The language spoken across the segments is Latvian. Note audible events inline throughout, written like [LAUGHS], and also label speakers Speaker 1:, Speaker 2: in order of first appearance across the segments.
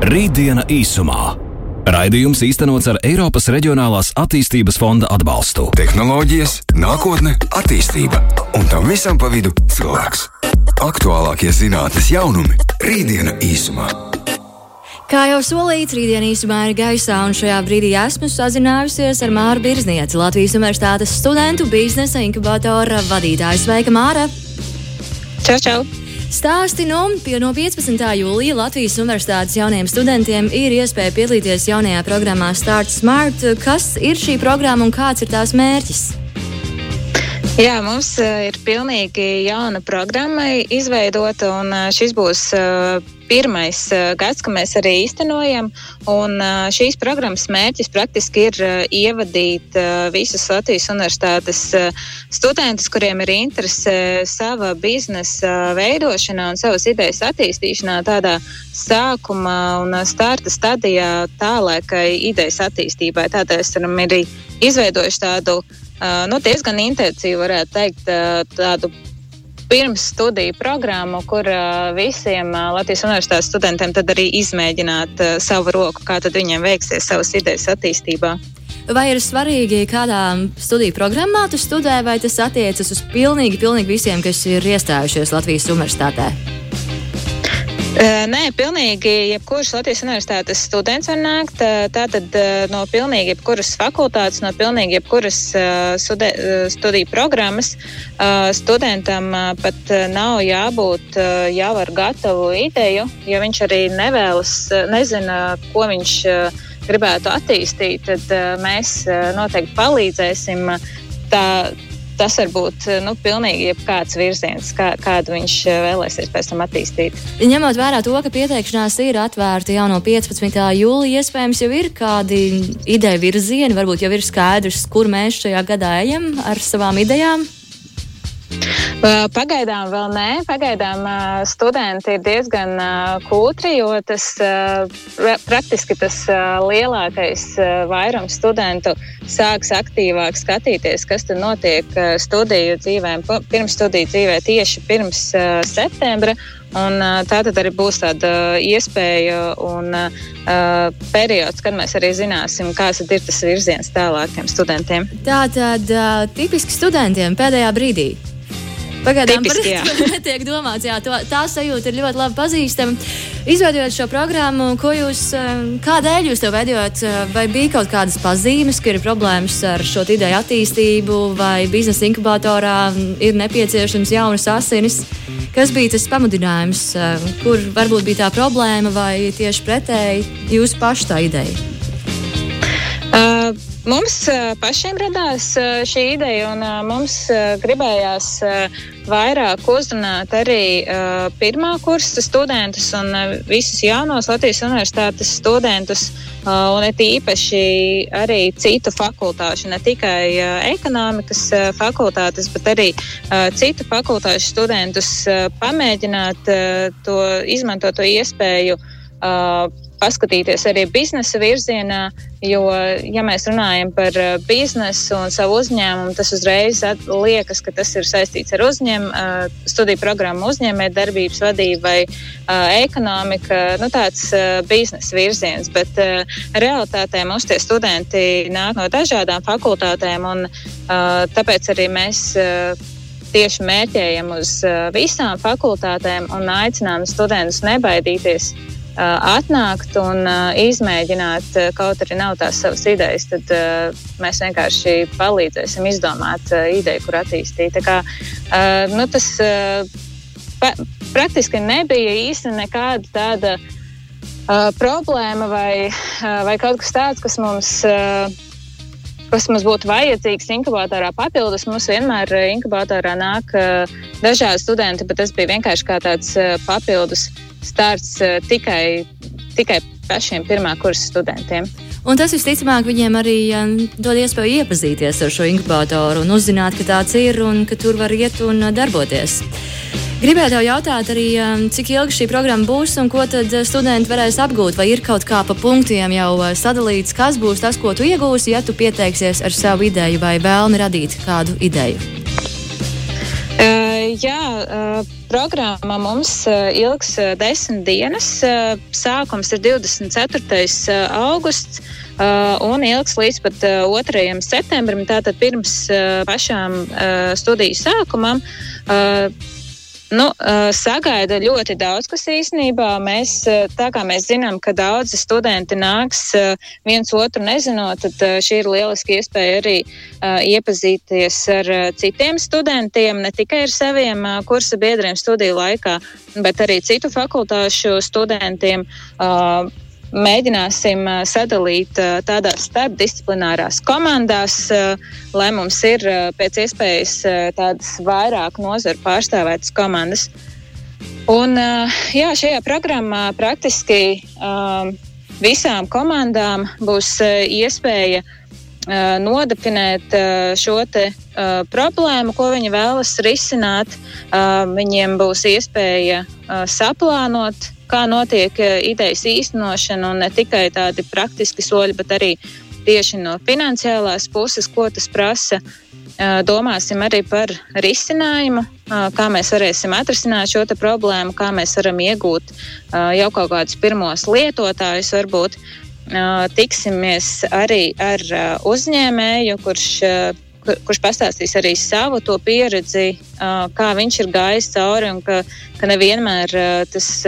Speaker 1: Rītdiena īsumā. Raidījums īstenots ar Eiropas Reģionālās attīstības fonda atbalstu.
Speaker 2: Tehnoloģijas, nākotne, attīstība un tam visam pa vidu cilvēks. Aktuālākie zinātnes jaunumi - Rītdiena īsumā.
Speaker 3: Kā jau solīts, rītdien īsumā ir gaisā, un šajā brīdī esmu sazinājusies ar Māru Birznieci, Latvijas Universitātes studentu biznesa inkubatora vadītāju. Sveika, Māra!
Speaker 4: Čau, čau!
Speaker 3: Stāsti nu, pie no 15. jūlija Latvijas Universitātes jauniem studentiem ir iespēja piedalīties jaunajā programmā Start Smart. Kas ir šī programma un kāds ir tās mērķis?
Speaker 4: Jā, mums uh, ir pilnīgi jauna programma izveidota, un uh, šis būs uh, pirmais gads, kad mēs arī īstenojam. Un, šīs programmas mērķis praktiski ir ievadīt visus Latvijas universitātes studentus, kuriem ir interese sava biznesa veidošanā un savas idejas attīstīšanā, tādā sākuma un starta stadijā tālākai idejas attīstībai. Tādēļ esam arī izveidojuši tādu Uh, nu, diezgan intensīvu, varētu teikt, uh, tādu pirms studiju programmu, kur uh, visiem Latvijas universitātes studentiem tad arī izmēģināt savu roku, kā tad viņiem veiksies savas idejas attīstībā.
Speaker 3: Vai ir svarīgi, kādā studiju programmā tu studē, vai tas attiecas uz pilnīgi, pilnīgi visiem, kas ir iestājušies Latvijas universitātē?
Speaker 4: Nē, pilnīgi jebkurš Latvijas universitātes students var nākt. Tātad no pilnīgi jebkuras fakultātes, no pilnīgi jebkuras studiju programmas studentam pat nav jābūt jau ar gatavu ideju, ja viņš arī nevēlas, nezina, ko viņš gribētu attīstīt, tad mēs noteikti palīdzēsim. Tā, tas var būt nu, pilnīgi jebkāds virziens, kā, kādu viņš eh, vēlēsies pēc tam attīstīt.
Speaker 3: Ņemot vērā to, ka pieteikšanās ir atvērta jau no 15. jūlija, iespējams, jau ir kādi ideja virzieni, varbūt jau ir skaidrs, kur mēs šajā gadā ejam ar savām idejām.
Speaker 4: Pagaidām vēl nē. Pagaidām studenti ir diezgan kūtri, jo tas praktiski tas lielākais vairums studentu sāks aktīvāk skatīties, kas tur notiek studiju dzīvē, pirms studiju dzīvē tieši pirms septembra. Un, tā tad arī būs tāda iespēja un uh, periods, kad mēs arī zināsim, kāds ir tas virziens tālākiem studentiem.
Speaker 3: Tā tad uh, tipiski studentiem pēdējā brīdī Pagaidām par to netiek domāts. Jā, to, tā sajūta ir ļoti labi pazīstama. Izveidojot šo programmu, ko jūs, eh, kādēļ jūs to veidojat? Eh, vai bija kaut kādas pazīmes, ka ir problēmas ar šo ideju attīstību, vai biznesa inkubatorā ir nepieciešams jaunas asinis? Kas bija tas pamudinājums, eh, kur varbūt bija tā problēma, vai tieši pretēji jūsu pašu tā ideja?
Speaker 4: Mums pašiem radās šī ideja, un mums gribējās vairāk uzrunāt arī pirmā kursa studentus un visus jaunos Latvijas universitātes studentus, un it īpaši arī citu fakultāšu, ne tikai ekonomikas fakultātes, bet arī citu fakultāšu studentus pamēģināt to izmantot to iespēju paskatīties arī biznesa virzienā, jo, ja mēs runājam par uh, biznesu un savu uzņēmumu, tas uzreiz liekas, ka tas ir saistīts ar uzņēmumu, uh, studiju programmu uzņēmēju darbības vadību vai uh, ekonomiku, nu, tāds biznesa virziens. Bet realitātē mums tie studenti nāk no dažādām fakultātēm, un tāpēc arī mēs tieši mērķējam uz visām fakultātēm un aicinām studentus nebaidīties atnākt un izmēģināt, kaut arī nav tās savas idejas, tad mēs vienkārši palīdzēsim izdomāt ideju, kur attīstīt. Tā kā, nu, tas pa, praktiski nebija īsti nekāda tāda problēma vai, vai kaut kas tāds, kas mums kas mums būtu vajadzīgs inkubatorā papildus. Mums vienmēr inkubatorā nāk dažādi studenti, bet tas bija vienkārši kā tāds papildus starts uh, tikai, tikai pašiem pirmā kursa studentiem.
Speaker 3: Un tas visticamāk viņiem arī um, dod iespēju iepazīties ar šo inkubatoru un uzzināt, ka tāds ir un ka tur var iet un uh, darboties. Gribēju tev jautāt arī, um, cik ilgi šī programma būs un ko tad studenti varēs apgūt. Vai ir kaut kā pa punktiem jau sadalīts, kas būs tas, ko tu iegūsi, ja tu pieteiksies ar savu ideju vai vēlmi radīt kādu ideju?
Speaker 4: Uh, jā, uh, programma mums ilgs desmit dienas. Sākums ir 24. augusts un ilgs līdz pat 2. septembrim, tātad pirms pašām studiju sākumam. Nu, sagaida ļoti daudz, kas īstenībā mēs, tā kā mēs zinām, ka daudzi studenti nāks viens otru nezinot, tad šī ir lieliski iespēja arī iepazīties ar citiem studentiem, ne tikai ar saviem kursa biedriem studiju laikā, bet arī citu fakultāšu studentiem mēģināsim sadalīt tādās starpdisciplinārās komandās, lai mums ir pēc iespējas tādas vairāk nozaru pārstāvētas komandas. Un, jā, šajā programmā praktiski visām komandām būs iespēja nodefinēt šo te, uh, problēmu, ko viņi vēlas risināt. Uh, viņiem būs iespēja uh, saplānot kā notiek eh, idejas īstenošana un ne tikai tādi praktiski soļi, bet arī tieši no finansiālās puses, ko tas prasa. Eh, domāsim arī par risinājumu, eh, kā mēs varēsim atrisināt šo problēmu, kā mēs varam iegūt jau kaut kādus pirmos lietotājus, varbūt tiksimies arī ar uzņēmēju, kurš kurš pastāstīs arī savu pieredzi, kā viņš ir gājis cauri un ka, ka nevienmēr tas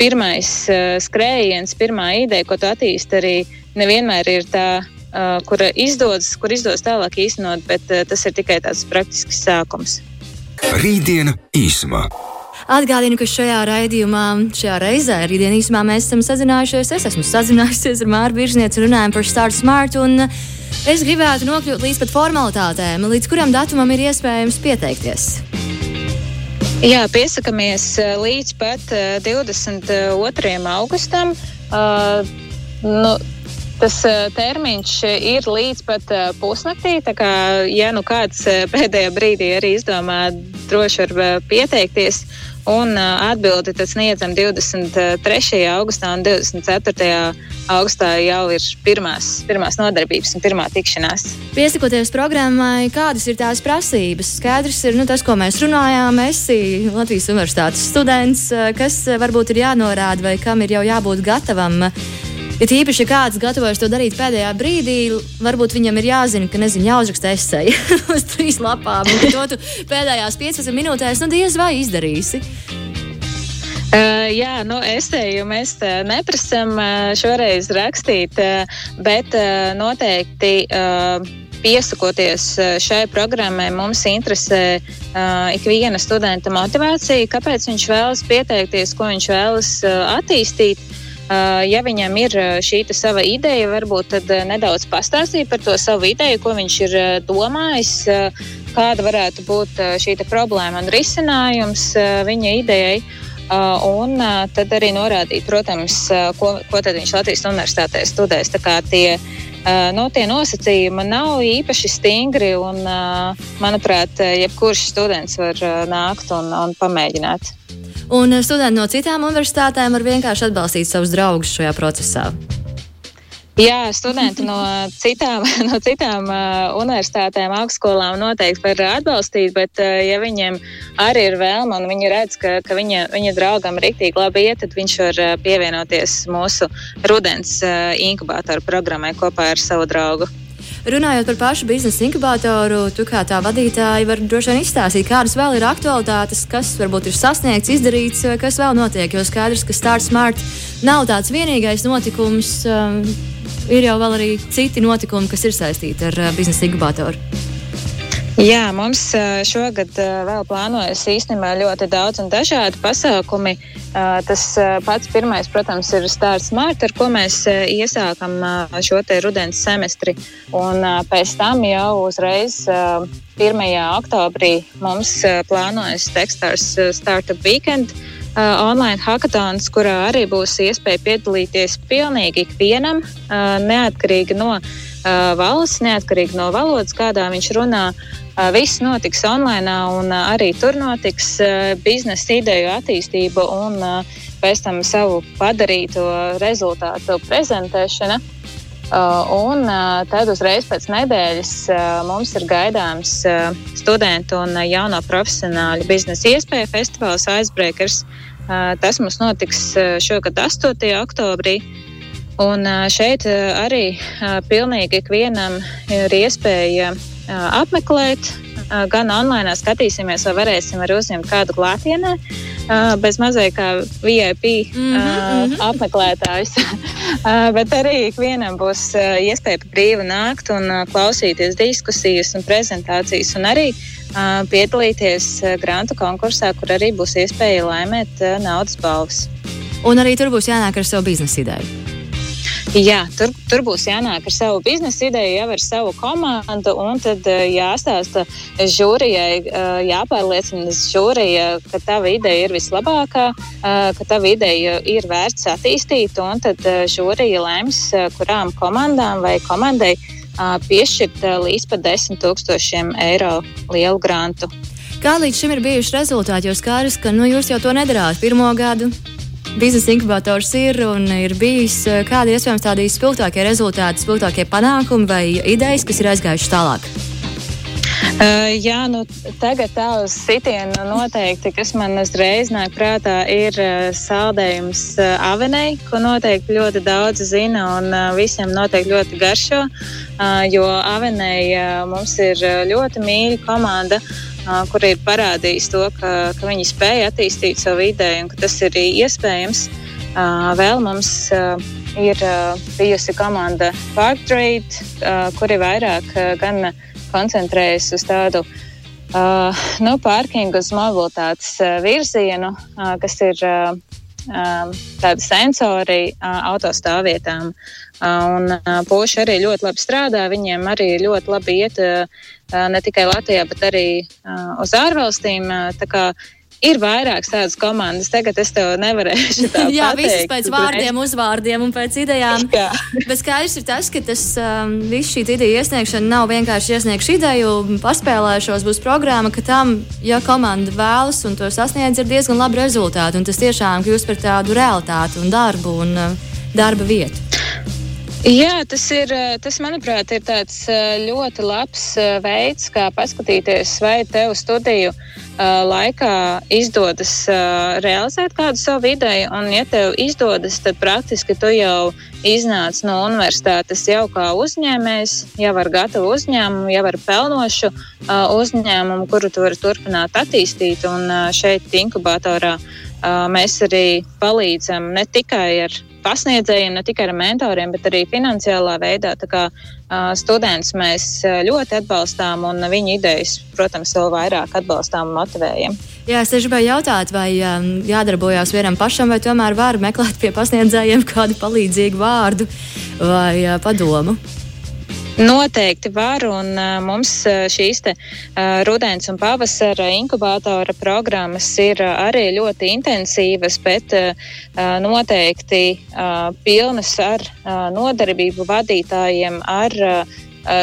Speaker 4: pirmais uh, skrējiens, pirmā ideja, ko tu attīsti, arī nevienmēr ir tā, uh, kur izdodas, kur izdodas tālāk īstenot, bet uh, tas ir tikai tāds praktisks sākums.
Speaker 2: Rītdiena īsumā.
Speaker 3: Atgādinu, ka šajā raidījumā, šajā reizē, rītdien īsumā mēs esam sazinājušies. Es esmu sazinājusies ar Māru Biržnieci, runājam par Start Smart. Es gribētu nokļūt līdz pat formalitātēm, līdz kuram datumam ir iespējams pieteikties.
Speaker 4: Jā, piesakāmies līdz pat 22. Eh, augustam. Uh, nu, Tas termiņš ir līdz pat pusnaktī. Kā, ja nu kāds pēdējā brīdī arī izdomā, droši var pieteikties. Un atbildi tad sniedzam 23. augustā un 24. augustā jau ir pirmās, pirmās nodarbības un pirmā tikšanās.
Speaker 3: Piesakoties programmai, kādas ir tās prasības? Skaidrs ir nu, tas, ko mēs runājām. Esi Latvijas Universitātes students, kas varbūt ir jānorāda vai kam ir jau jābūt gatavam ja īpaši, ja kāds gatavojas to darīt pēdējā brīdī, varbūt viņam ir jāzina, ka nezinu, jāuzraksta esēja [LAUGHS] uz trīs lapām, un to tu pēdējās 15 minūtēs nu, diez vai izdarīsi.
Speaker 4: Uh, jā, nu, esēju mēs uh, neprasām uh, šoreiz rakstīt, uh, bet uh, noteikti. Uh, Piesakoties šai programmai, mums interesē uh, ikviena studenta motivācija, kāpēc viņš vēlas pieteikties, ko viņš vēlas uh, attīstīt. Eh, ja viņam ir eh, šī sava ideja, varbūt eh, nedaudz pastāstīt par to savu ideju, ko viņš ir domājis, kāda varētu būt šī problēma un risinājums viņa idejai. Un tad arī norādīt, protams, ko, ko viņš Latvijas universitātē studēs. Tie, no, tie nosacījumi nav īpaši stingri, un, manuprāt, jebkurš students var nākt un, un pamēģināt.
Speaker 3: Un studenti no citām universitātēm var vienkārši atbalstīt savus draugus šajā procesā.
Speaker 4: Jā, studenti no citām, [LAUGHS] no citām uh, universitātēm, augstskolām noteikti var atbalstīt, bet, uh, ja viņiem arī ir vēlme un viņi redz, ka, ka viņa, viņa draugam rīktīgi labi iet, tad viņš var uh, pievienoties mūsu rudens uh, inkubātoru programmai kopā ar savu draugu.
Speaker 3: Runājot par pašu biznesa inkubatoru, tu kā tā vadītāja vari droši vien izstāstīt, kādas vēl ir aktualitātes, kas varbūt ir sasniegts, izdarīts, kas vēl notiek. Jo skaidrs, ka Start Smart nav tāds vienīgais notikums. Um, ir jau arī citi notikumi, kas ir saistīti ar uh, biznesa inkubatoru.
Speaker 4: Jā, mums šogad vēl plānojas īstenībā ļoti daudz un dažādi pasākumi. Tas pats pirmais, protams, ir Stars Smart, ar ko mēs iesākam šo te rudens semestri. Un pēc tam jau uzreiz 1. oktobrī mums plānojas Techstars Startup Weekend online hackathons, kurā arī būs iespēja piedalīties pilnīgi ikvienam, neatkarīgi no valsts, neatkarīgi no valodas, kādā viņš runā. Viss notiks online, un arī tur notiks biznesa ideju attīstība un pēc tam savu padarīto rezultātu prezentēšana. Un tad uzreiz pēc nedēļas mums ir gaidāms studentu un jauno profesionāļu biznesa iespēju festivāls Icebreakers. Tas mums notiks šogad 8. oktobrī. Un šeit arī pilnīgi ikvienam ir iespēja apmeklēt gan online skatīsimies, vai varēsim arī uzņemt kādu klātienē, bez mazliet kā VIP mm -hmm. apmeklētājs. [LAUGHS] Bet arī ikvienam būs iespēja brīvi nākt un klausīties diskusijas un prezentācijas, un arī piedalīties grantu konkursā, kur arī būs iespēja laimēt naudas balvas.
Speaker 3: Un arī tur būs jānāk ar savu biznesa ideju.
Speaker 4: Jā, tur, tur būs jānāk ar savu biznesa ideju, jau ar savu komandu, un tad eh, jāstāsta žūrijai, eh, jāpārliecina žūrija, ka tava ideja ir vislabākā, eh, ka tava ideja ir vērts attīstīt, un tad žūrija lems, kurām komandām vai komandai piešķirt līdz pat 10 tūkstošiem eiro lielu grantu.
Speaker 3: Kā līdz šim ir bijuši rezultāti? Jo skaidrs, ka nu, jūs jau to nedarāt pirmo gadu, biznesa inkubators ir un ir bijis. Eh, kādi iespējams tādi spilgtākie rezultāti, spilgtākie panākumi vai idejas, kas ir aizgājušas tālāk?
Speaker 4: Uh, jā, nu, tagad tā uz sitienu noteikti, kas man uzreiz nāk prātā, ir uh, saldējums uh, avenei, ko noteikti ļoti daudz zina un uh, visiem noteikti ļoti garšo, uh, jo avenei uh, mums ir ļoti mīļa komanda. Uh, kur ir parādījis to, ka, ka viņi spēja attīstīt savu ideju un ka tas ir iespējams. Vēl mums ir bijusi komanda Parktrade, kuri vairāk gan koncentrējas uz tādu nu, pārkingu uz mobilitātes virzienu, kas ir tādi sensori autostāvvietām. Un puiši arī ļoti labi strādā, viņiem arī ļoti labi iet ne tikai Latvijā, bet arī uz ārvalstīm. Ir vairākas tādas komandas. Tagad es tev nevarēšu tādu [LAUGHS]
Speaker 3: Jā, visas pēc vārdiem, [LAUGHS] uzvārdiem un pēc idejām. Jā. Bet skaidrs ir tas, ka tas um, viss šī ideja iesniegšana nav vienkārši iesniegšu ideju, paspēlēšos, būs programma, ka tam, ja komanda vēlas un to sasniedz, ir diezgan labi rezultāti. Un tas tiešām kļūst par tādu realitāti un darbu un uh, darba vietu.
Speaker 4: Jā, tas ir, eh, tas, manuprāt, ir tāds eh, ļoti labs eh, veids, kā paskatīties, vai tev studiju laikā izdodas realizēt kādu savu ideju. Un, ja tev izdodas, tad praktiski tu jau iznāc no universitātes jau kā uzņēmējs, jau ar gatavu uzņēmumu, jau ar pelnošu uzņēmumu, kuru tu vari turpināt attīstīt. Un šeit, inkubatorā, mēs arī palīdzam ne tikai ar pasniedzējiem, ne tikai ar mentoriem, bet arī finansiālā veidā. Tā kā uh, students mēs ļoti atbalstām un viņa idejas, protams, vēl vairāk atbalstām un motivējam.
Speaker 3: Jā, es gribēju jautāt, vai um, jādarbojas vienam pašam, vai tomēr var meklēt pie pasniedzējiem kādu palīdzīgu vārdu vai uh, padomu.
Speaker 4: Noteikti var, un mums šīs te, rudens un pavasara inkubātora programmas ir arī ļoti intensīvas, bet noteikti pilnas ar nodarbību vadītājiem, ar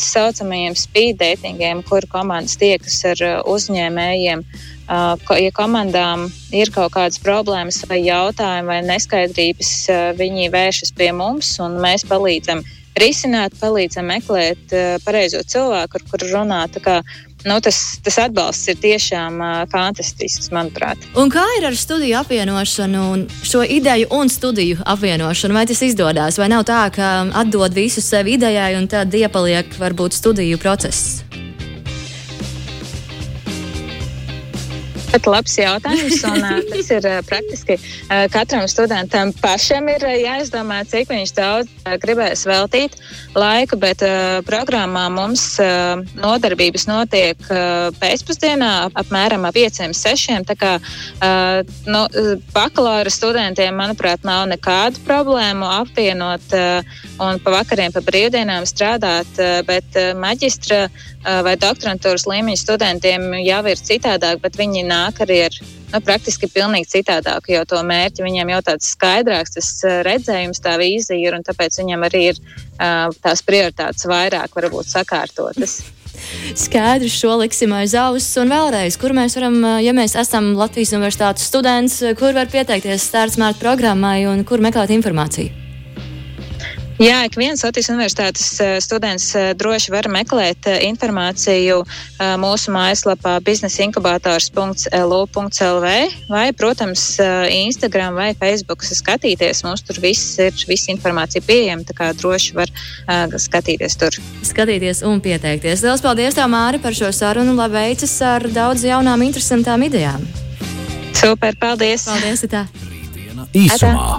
Speaker 4: saucamajiem speed datingiem, kur komandas tiekas ar uzņēmējiem. Ja komandām ir kaut kādas problēmas vai jautājumi vai neskaidrības, viņi vēršas pie mums un mēs palīdzam uh, risināt, palīdzam meklēt uh, pareizo cilvēku, ar kuru runāt. Nu, tas, tas atbalsts ir tiešām uh, fantastisks, manuprāt.
Speaker 3: Un kā ir ar studiju apvienošanu, šo ideju un studiju apvienošanu? Vai tas izdodas, vai nav tā, ka atdod visu sev idejai, un tad iepaliek varbūt studiju process?
Speaker 4: Ļoti labs jautājums. Un, tas ir praktiski katram studentam pašam ir jāizdomā, cik viņš daudz gribēs veltīt laiku. Bet programmā mums nodarbības notiek pēcpusdienā apmēram ap 5-6. Tā kā nu, bakalaura studentiem, manuprāt, nav nekādu problēmu apvienot un pa vakariem, pa brīvdienām strādāt. Bet maģistra vai doktorantūras līmeņa studentiem jau ir citādāk, bet viņi nāk nāk arī ar nu, praktiski pilnīgi citādāku jau to mērķi. Viņiem jau tāds skaidrāks tas eh, redzējums, tā vīzija ir, un tāpēc viņiem arī ir uh, tās prioritātes vairāk varbūt sakārtotas. [LAUGHS]
Speaker 3: Skaidrs, šo liksim aiz auss. Un vēlreiz, kur mēs varam, eh, ja mēs esam Latvijas Universitātes students, kur var pieteikties startsmārta programmai un kur meklēt informāciju?
Speaker 4: Jā, ik viens Latvijas Universitātes students droši var meklēt informāciju mūsu mājaslapā biznesinkubators.lu.lv vai, protams, Instagram vai Facebook skatīties. Mums tur viss ir, visa informācija pieejama, tā kā droši var skatīties tur.
Speaker 3: Skatīties un pieteikties. Lielas paldies, tā Māri, par šo sarunu. Lai veicas ar daudz jaunām, interesantām idejām.
Speaker 4: Super, paldies!
Speaker 3: Paldies! Tā.
Speaker 1: Īsumā.